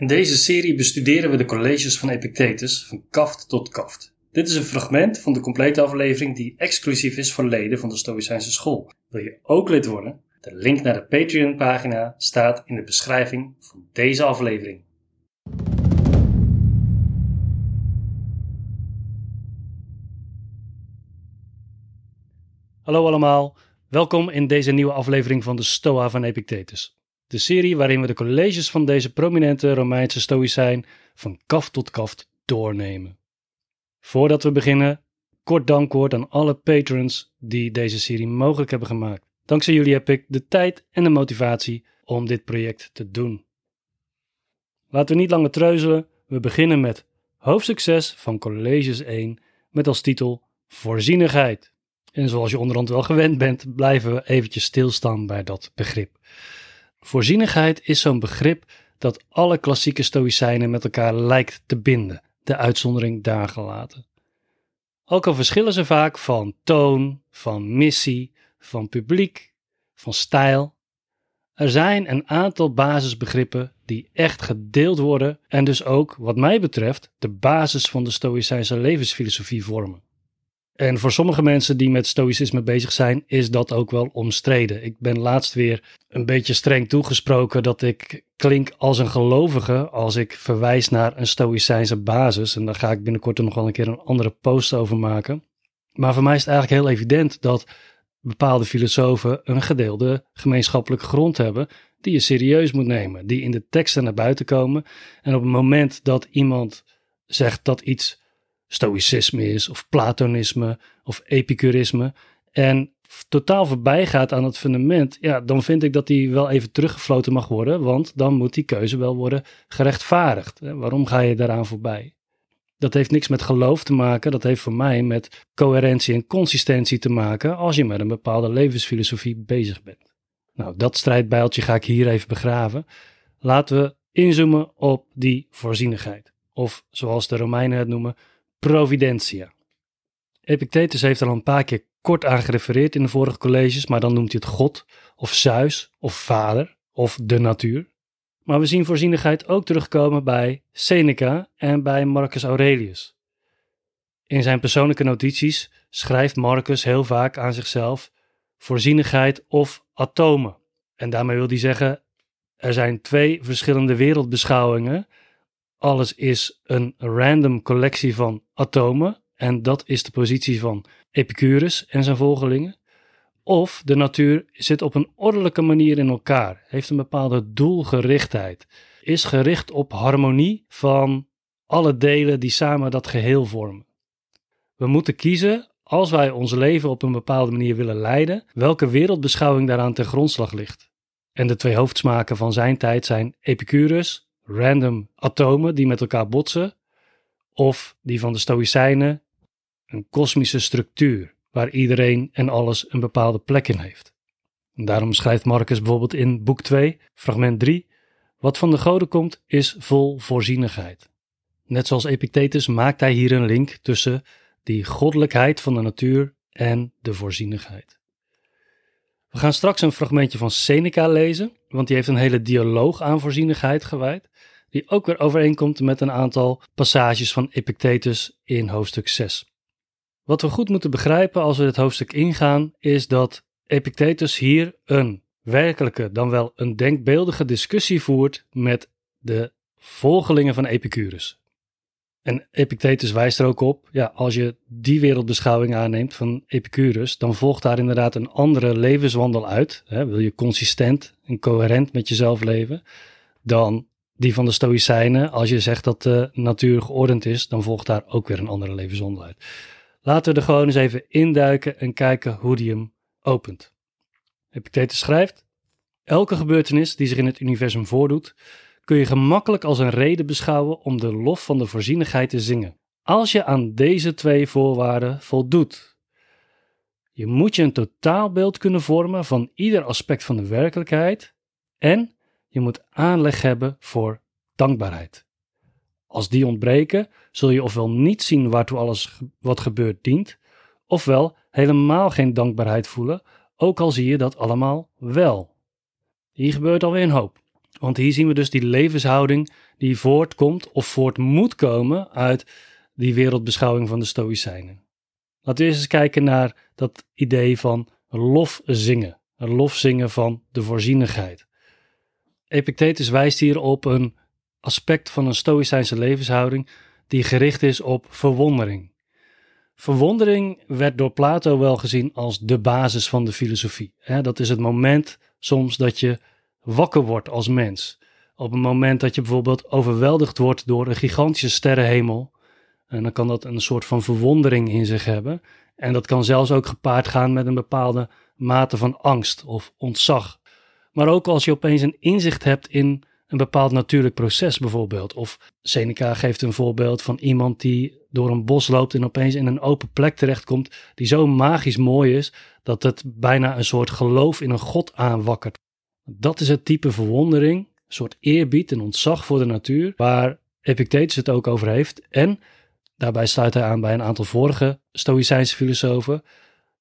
In deze serie bestuderen we de colleges van Epictetus van kaft tot kaft. Dit is een fragment van de complete aflevering die exclusief is voor leden van de Stoïcijnse school. Wil je ook lid worden? De link naar de Patreon pagina staat in de beschrijving van deze aflevering. Hallo allemaal, welkom in deze nieuwe aflevering van de Stoa van Epictetus. De serie waarin we de colleges van deze prominente Romeinse Stoïcijn van kaft tot kaft doornemen. Voordat we beginnen, kort dankwoord aan alle patrons die deze serie mogelijk hebben gemaakt. Dankzij jullie heb ik de tijd en de motivatie om dit project te doen. Laten we niet langer treuzelen, we beginnen met hoofdstuk 6 van colleges 1 met als titel Voorzienigheid. En zoals je onderhand wel gewend bent, blijven we eventjes stilstaan bij dat begrip. Voorzienigheid is zo'n begrip dat alle klassieke stoïcijnen met elkaar lijkt te binden, de uitzondering daar gelaten. Ook al verschillen ze vaak van toon, van missie, van publiek, van stijl. Er zijn een aantal basisbegrippen die echt gedeeld worden en dus ook, wat mij betreft, de basis van de Stoïcijnse levensfilosofie vormen. En voor sommige mensen die met stoïcisme bezig zijn, is dat ook wel omstreden. Ik ben laatst weer een beetje streng toegesproken dat ik klink als een gelovige als ik verwijs naar een stoïcijnse basis. En daar ga ik binnenkort nog wel een keer een andere post over maken. Maar voor mij is het eigenlijk heel evident dat bepaalde filosofen een gedeelde gemeenschappelijke grond hebben die je serieus moet nemen, die in de teksten naar buiten komen. En op het moment dat iemand zegt dat iets stoïcisme is, of platonisme, of epicurisme, en totaal voorbij gaat aan het fundament, ja, dan vind ik dat die wel even teruggefloten mag worden, want dan moet die keuze wel worden gerechtvaardigd. Waarom ga je daaraan voorbij? Dat heeft niks met geloof te maken, dat heeft voor mij met coherentie en consistentie te maken als je met een bepaalde levensfilosofie bezig bent. Nou, dat strijdbijltje ga ik hier even begraven. Laten we inzoomen op die voorzienigheid. Of zoals de Romeinen het noemen, providentia. Epictetus heeft er al een paar keer kort aan gerefereerd in de vorige colleges, maar dan noemt hij het God, of Zeus, of Vader, of de natuur. Maar we zien voorzienigheid ook terugkomen bij Seneca en bij Marcus Aurelius. In zijn persoonlijke notities schrijft Marcus heel vaak aan zichzelf voorzienigheid of atomen. En daarmee wil hij zeggen: er zijn twee verschillende wereldbeschouwingen alles is een random collectie van atomen. En dat is de positie van Epicurus en zijn volgelingen. Of de natuur zit op een ordelijke manier in elkaar, heeft een bepaalde doelgerichtheid, is gericht op harmonie van alle delen die samen dat geheel vormen. We moeten kiezen, als wij ons leven op een bepaalde manier willen leiden, welke wereldbeschouwing daaraan ten grondslag ligt. En de twee hoofdsmaken van zijn tijd zijn Epicurus random atomen die met elkaar botsen, of die van de Stoïcijnen, een kosmische structuur waar iedereen en alles een bepaalde plek in heeft. Daarom schrijft Marcus bijvoorbeeld in boek 2, fragment 3, wat van de goden komt is vol voorzienigheid. Net zoals Epictetus maakt hij hier een link tussen die goddelijkheid van de natuur en de voorzienigheid. We gaan straks een fragmentje van Seneca lezen, want die heeft een hele dialoog aan voorzienigheid gewijd, die ook weer overeenkomt met een aantal passages van Epictetus in hoofdstuk 6. Wat we goed moeten begrijpen als we dit hoofdstuk ingaan, is dat Epictetus hier een werkelijke, dan wel een denkbeeldige discussie voert met de volgelingen van Epicurus. En Epictetus wijst er ook op, ja, als je die wereldbeschouwing aanneemt van Epicurus, dan volgt daar inderdaad een andere levenswandel uit. Hè, wil je consistent en coherent met jezelf leven, dan die van de Stoïcijnen. Als je zegt dat de natuur geordend is, dan volgt daar ook weer een andere levenswandel uit. Laten we er gewoon eens even induiken en kijken hoe die hem opent. Epictetus schrijft: Elke gebeurtenis die zich in het universum voordoet, kun je gemakkelijk als een reden beschouwen om de lof van de voorzienigheid te zingen. Als je aan deze twee voorwaarden voldoet. Je moet je een totaalbeeld kunnen vormen van ieder aspect van de werkelijkheid en je moet aanleg hebben voor dankbaarheid. Als die ontbreken, zul je ofwel niet zien waartoe alles wat gebeurt dient, ofwel helemaal geen dankbaarheid voelen, ook al zie je dat allemaal wel. Hier gebeurt alweer een hoop. Want hier zien we dus die levenshouding die voortkomt of voort moet komen uit die wereldbeschouwing van de Stoïcijnen. Laten we eerst eens kijken naar dat idee van lof zingen. Lof zingen van de voorzienigheid. Epictetus wijst hier op een aspect van een Stoïcijnse levenshouding die gericht is op verwondering. Verwondering werd door Plato wel gezien als de basis van de filosofie. Dat is het moment soms dat je wakker wordt als mens. Op een moment dat je bijvoorbeeld overweldigd wordt door een gigantische sterrenhemel. En dan kan dat een soort van verwondering in zich hebben. En dat kan zelfs ook gepaard gaan met een bepaalde mate van angst of ontzag. Maar ook als je opeens een inzicht hebt in een bepaald natuurlijk proces bijvoorbeeld. Of Seneca geeft een voorbeeld van iemand die door een bos loopt en opeens in een open plek terechtkomt die zo magisch mooi is dat het bijna een soort geloof in een god aanwakkert. Dat is het type verwondering, een soort eerbied en ontzag voor de natuur, waar Epictetus het ook over heeft. En daarbij sluit hij aan bij een aantal vorige Stoïcijnse filosofen,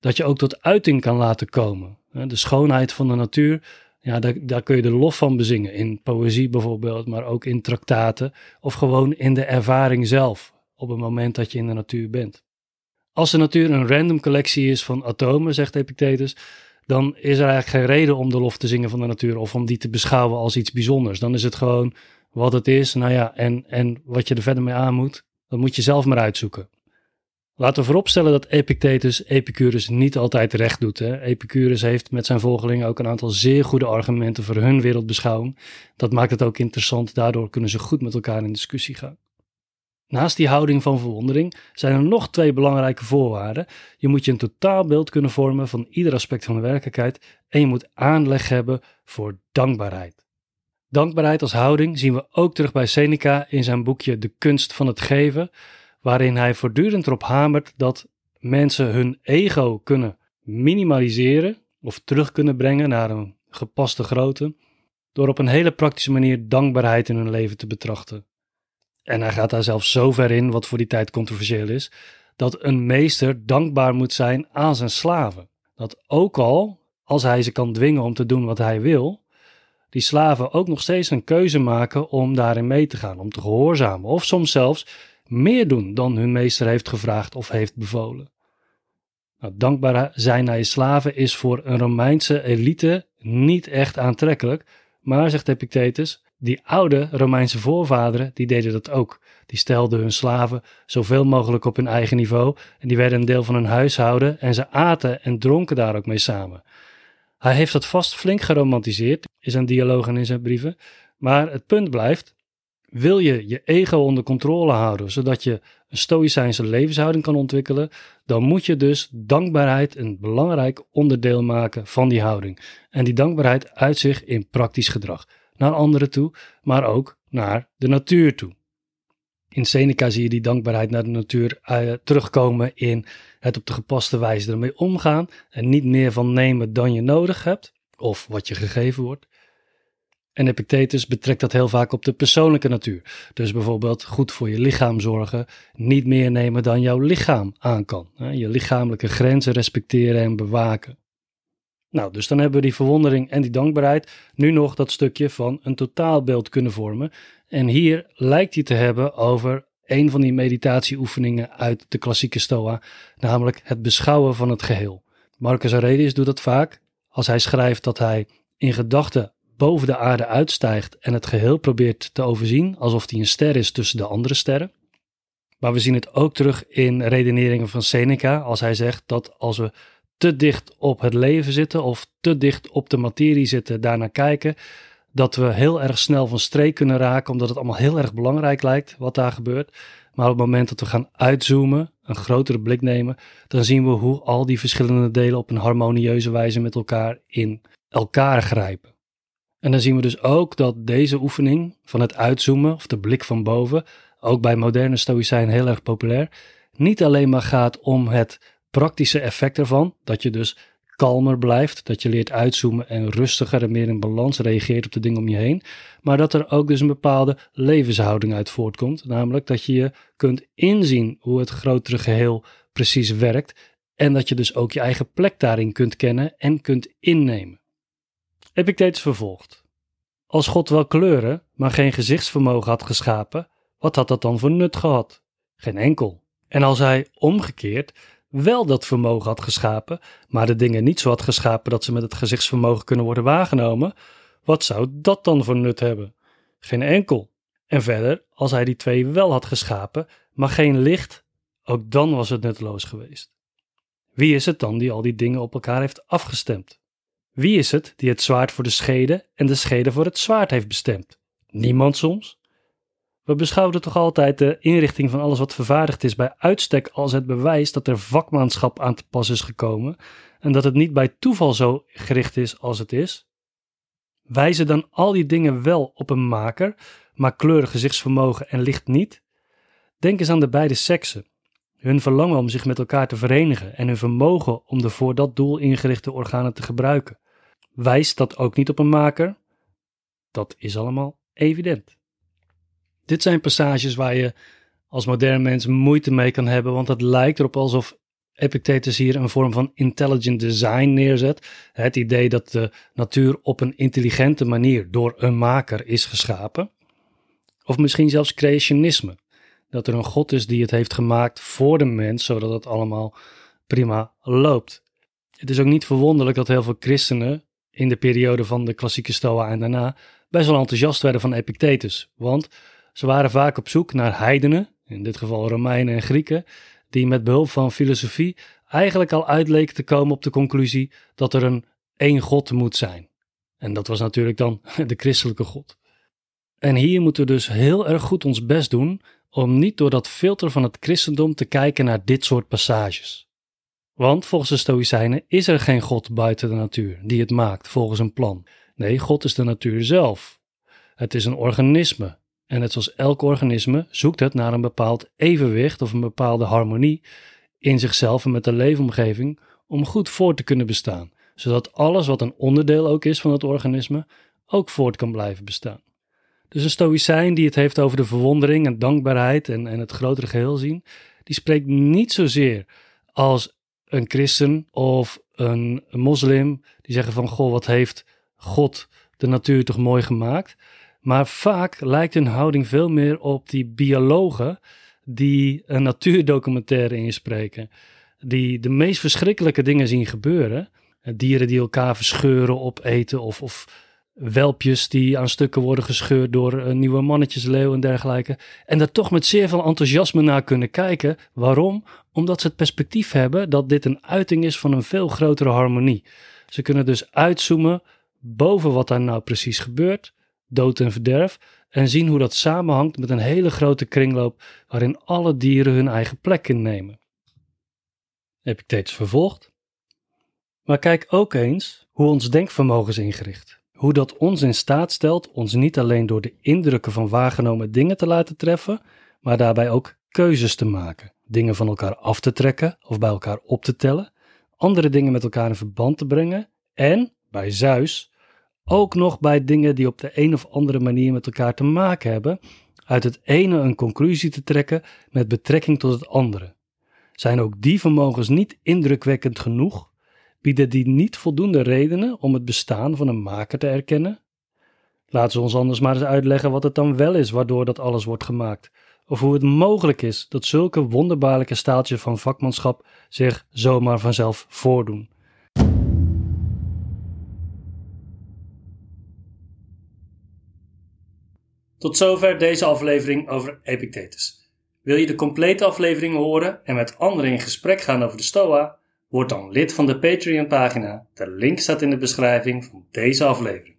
dat je ook tot uiting kan laten komen. De schoonheid van de natuur, ja, daar, daar kun je de lof van bezingen. In poëzie bijvoorbeeld, maar ook in traktaten. Of gewoon in de ervaring zelf, op het moment dat je in de natuur bent. Als de natuur een random collectie is van atomen, zegt Epictetus, dan is er eigenlijk geen reden om de lof te zingen van de natuur of om die te beschouwen als iets bijzonders. Dan is het gewoon wat het is, nou ja, en, en wat je er verder mee aan moet, dat moet je zelf maar uitzoeken. Laten we vooropstellen dat Epictetus Epicurus niet altijd recht doet. Hè? Epicurus heeft met zijn volgelingen ook een aantal zeer goede argumenten voor hun wereldbeschouwing. Dat maakt het ook interessant, daardoor kunnen ze goed met elkaar in discussie gaan. Naast die houding van verwondering zijn er nog twee belangrijke voorwaarden. Je moet je een totaalbeeld kunnen vormen van ieder aspect van de werkelijkheid en je moet aanleg hebben voor dankbaarheid. Dankbaarheid als houding zien we ook terug bij Seneca in zijn boekje De kunst van het geven waarin hij voortdurend erop hamert dat mensen hun ego kunnen minimaliseren of terug kunnen brengen naar een gepaste grootte, door op een hele praktische manier dankbaarheid in hun leven te betrachten. En hij gaat daar zelfs zo ver in, wat voor die tijd controversieel is, dat een meester dankbaar moet zijn aan zijn slaven. Dat ook al, als hij ze kan dwingen om te doen wat hij wil, die slaven ook nog steeds een keuze maken om daarin mee te gaan, om te gehoorzamen, of soms zelfs meer doen dan hun meester heeft gevraagd of heeft bevolen. Nou, dankbaar zijn naar je slaven is voor een Romeinse elite niet echt aantrekkelijk, maar, zegt Epictetus, die oude Romeinse voorvaderen, die deden dat ook. Die stelden hun slaven zoveel mogelijk op hun eigen niveau en die werden een deel van hun huishouden en ze aten en dronken daar ook mee samen. Hij heeft dat vast flink geromantiseerd in zijn dialogen en in zijn brieven, maar het punt blijft, wil je je ego onder controle houden, zodat je een stoïcijnse levenshouding kan ontwikkelen, dan moet je dus dankbaarheid een belangrijk onderdeel maken van die houding. En die dankbaarheid uit zich in praktisch gedrag, naar anderen toe, maar ook naar de natuur toe. In Seneca zie je die dankbaarheid naar de natuur uh, terugkomen in het op de gepaste wijze ermee omgaan en niet meer van nemen dan je nodig hebt of wat je gegeven wordt. En Epictetus betrekt dat heel vaak op de persoonlijke natuur. Dus bijvoorbeeld goed voor je lichaam zorgen, niet meer nemen dan jouw lichaam aan kan. Je lichamelijke grenzen respecteren en bewaken. Nou, dus dan hebben we die verwondering en die dankbaarheid. Nu nog dat stukje van een totaalbeeld kunnen vormen. En hier lijkt hij te hebben over een van die meditatieoefeningen uit de klassieke Stoa, namelijk het beschouwen van het geheel. Marcus Aurelius doet dat vaak als hij schrijft dat hij in gedachten boven de aarde uitstijgt en het geheel probeert te overzien, alsof hij een ster is tussen de andere sterren. Maar we zien het ook terug in redeneringen van Seneca, als hij zegt dat als we te dicht op het leven zitten of te dicht op de materie zitten, daarnaar kijken, dat we heel erg snel van streek kunnen raken, omdat het allemaal heel erg belangrijk lijkt wat daar gebeurt. Maar op het moment dat we gaan uitzoomen, een grotere blik nemen, dan zien we hoe al die verschillende delen op een harmonieuze wijze met elkaar in elkaar grijpen. En dan zien we dus ook dat deze oefening van het uitzoomen of de blik van boven, ook bij moderne stoïcijnen heel erg populair, niet alleen maar gaat om het praktische effect ervan, dat je dus kalmer blijft, dat je leert uitzoomen en rustiger en meer in balans reageert op de dingen om je heen, maar dat er ook dus een bepaalde levenshouding uit voortkomt, namelijk dat je je kunt inzien hoe het grotere geheel precies werkt en dat je dus ook je eigen plek daarin kunt kennen en kunt innemen. Epictetus vervolgt. als God wel kleuren, maar geen gezichtsvermogen had geschapen, wat had dat dan voor nut gehad? Geen enkel. En als hij omgekeerd wel dat vermogen had geschapen, maar de dingen niet zo had geschapen dat ze met het gezichtsvermogen kunnen worden waargenomen, wat zou dat dan voor nut hebben? Geen enkel. En verder, als hij die twee wel had geschapen, maar geen licht, ook dan was het nutteloos geweest. Wie is het dan die al die dingen op elkaar heeft afgestemd? Wie is het die het zwaard voor de schede en de schede voor het zwaard heeft bestemd? Niemand soms? We beschouwen toch altijd de inrichting van alles wat vervaardigd is bij uitstek als het bewijs dat er vakmanschap aan te pas is gekomen en dat het niet bij toeval zo gericht is als het is? Wijzen dan al die dingen wel op een maker, maar kleuren gezichtsvermogen en licht niet? Denk eens aan de beide seksen. Hun verlangen om zich met elkaar te verenigen en hun vermogen om de voor dat doel ingerichte organen te gebruiken. Wijst dat ook niet op een maker? Dat is allemaal evident. Dit zijn passages waar je als modern mens moeite mee kan hebben, want het lijkt erop alsof Epictetus hier een vorm van intelligent design neerzet. Het idee dat de natuur op een intelligente manier door een maker is geschapen. Of misschien zelfs creationisme. Dat er een God is die het heeft gemaakt voor de mens, zodat het allemaal prima loopt. Het is ook niet verwonderlijk dat heel veel christenen in de periode van de klassieke Stoa en daarna best wel enthousiast werden van Epictetus. Want ze waren vaak op zoek naar heidenen, in dit geval Romeinen en Grieken, die met behulp van filosofie eigenlijk al uitleken te komen op de conclusie dat er een één God moet zijn. En dat was natuurlijk dan de christelijke God. En hier moeten we dus heel erg goed ons best doen om niet door dat filter van het christendom te kijken naar dit soort passages. Want volgens de Stoïcijnen is er geen God buiten de natuur die het maakt volgens een plan. Nee, God is de natuur zelf. Het is een organisme en net zoals elk organisme zoekt het naar een bepaald evenwicht of een bepaalde harmonie in zichzelf en met de leefomgeving om goed voort te kunnen bestaan, zodat alles wat een onderdeel ook is van het organisme ook voort kan blijven bestaan. Dus een stoïcijn die het heeft over de verwondering en dankbaarheid en, en het grotere geheel zien, die spreekt niet zozeer als een christen of een, moslim die zeggen van goh, wat heeft God de natuur toch mooi gemaakt. Maar vaak lijkt hun houding veel meer op die biologen die een natuurdocumentaire inspreken. Die de meest verschrikkelijke dingen zien gebeuren. Dieren die elkaar verscheuren, opeten of, of welpjes die aan stukken worden gescheurd door een nieuwe mannetjesleeuw en dergelijke. En daar toch met zeer veel enthousiasme naar kunnen kijken. Waarom? Omdat ze het perspectief hebben dat dit een uiting is van een veel grotere harmonie. Ze kunnen dus uitzoomen boven wat daar nou precies gebeurt dood en verderf en zien hoe dat samenhangt met een hele grote kringloop waarin alle dieren hun eigen plek innemen. Epictetus vervolgt. Maar kijk ook eens hoe ons denkvermogen is ingericht. Hoe dat ons in staat stelt ons niet alleen door de indrukken van waargenomen dingen te laten treffen, maar daarbij ook keuzes te maken. Dingen van elkaar af te trekken of bij elkaar op te tellen, andere dingen met elkaar in verband te brengen en, bij Zeus, ook nog bij dingen die op de een of andere manier met elkaar te maken hebben, uit het ene een conclusie te trekken met betrekking tot het andere. Zijn ook die vermogens niet indrukwekkend genoeg? Bieden die niet voldoende redenen om het bestaan van een maker te erkennen? Laten ze ons anders maar eens uitleggen wat het dan wel is waardoor dat alles wordt gemaakt. Of hoe het mogelijk is dat zulke wonderbaarlijke staaltjes van vakmanschap zich zomaar vanzelf voordoen. Tot zover deze aflevering over Epictetus. Wil je de complete aflevering horen en met anderen in gesprek gaan over de Stoa? Word dan lid van de Patreon pagina. De link staat in de beschrijving van deze aflevering.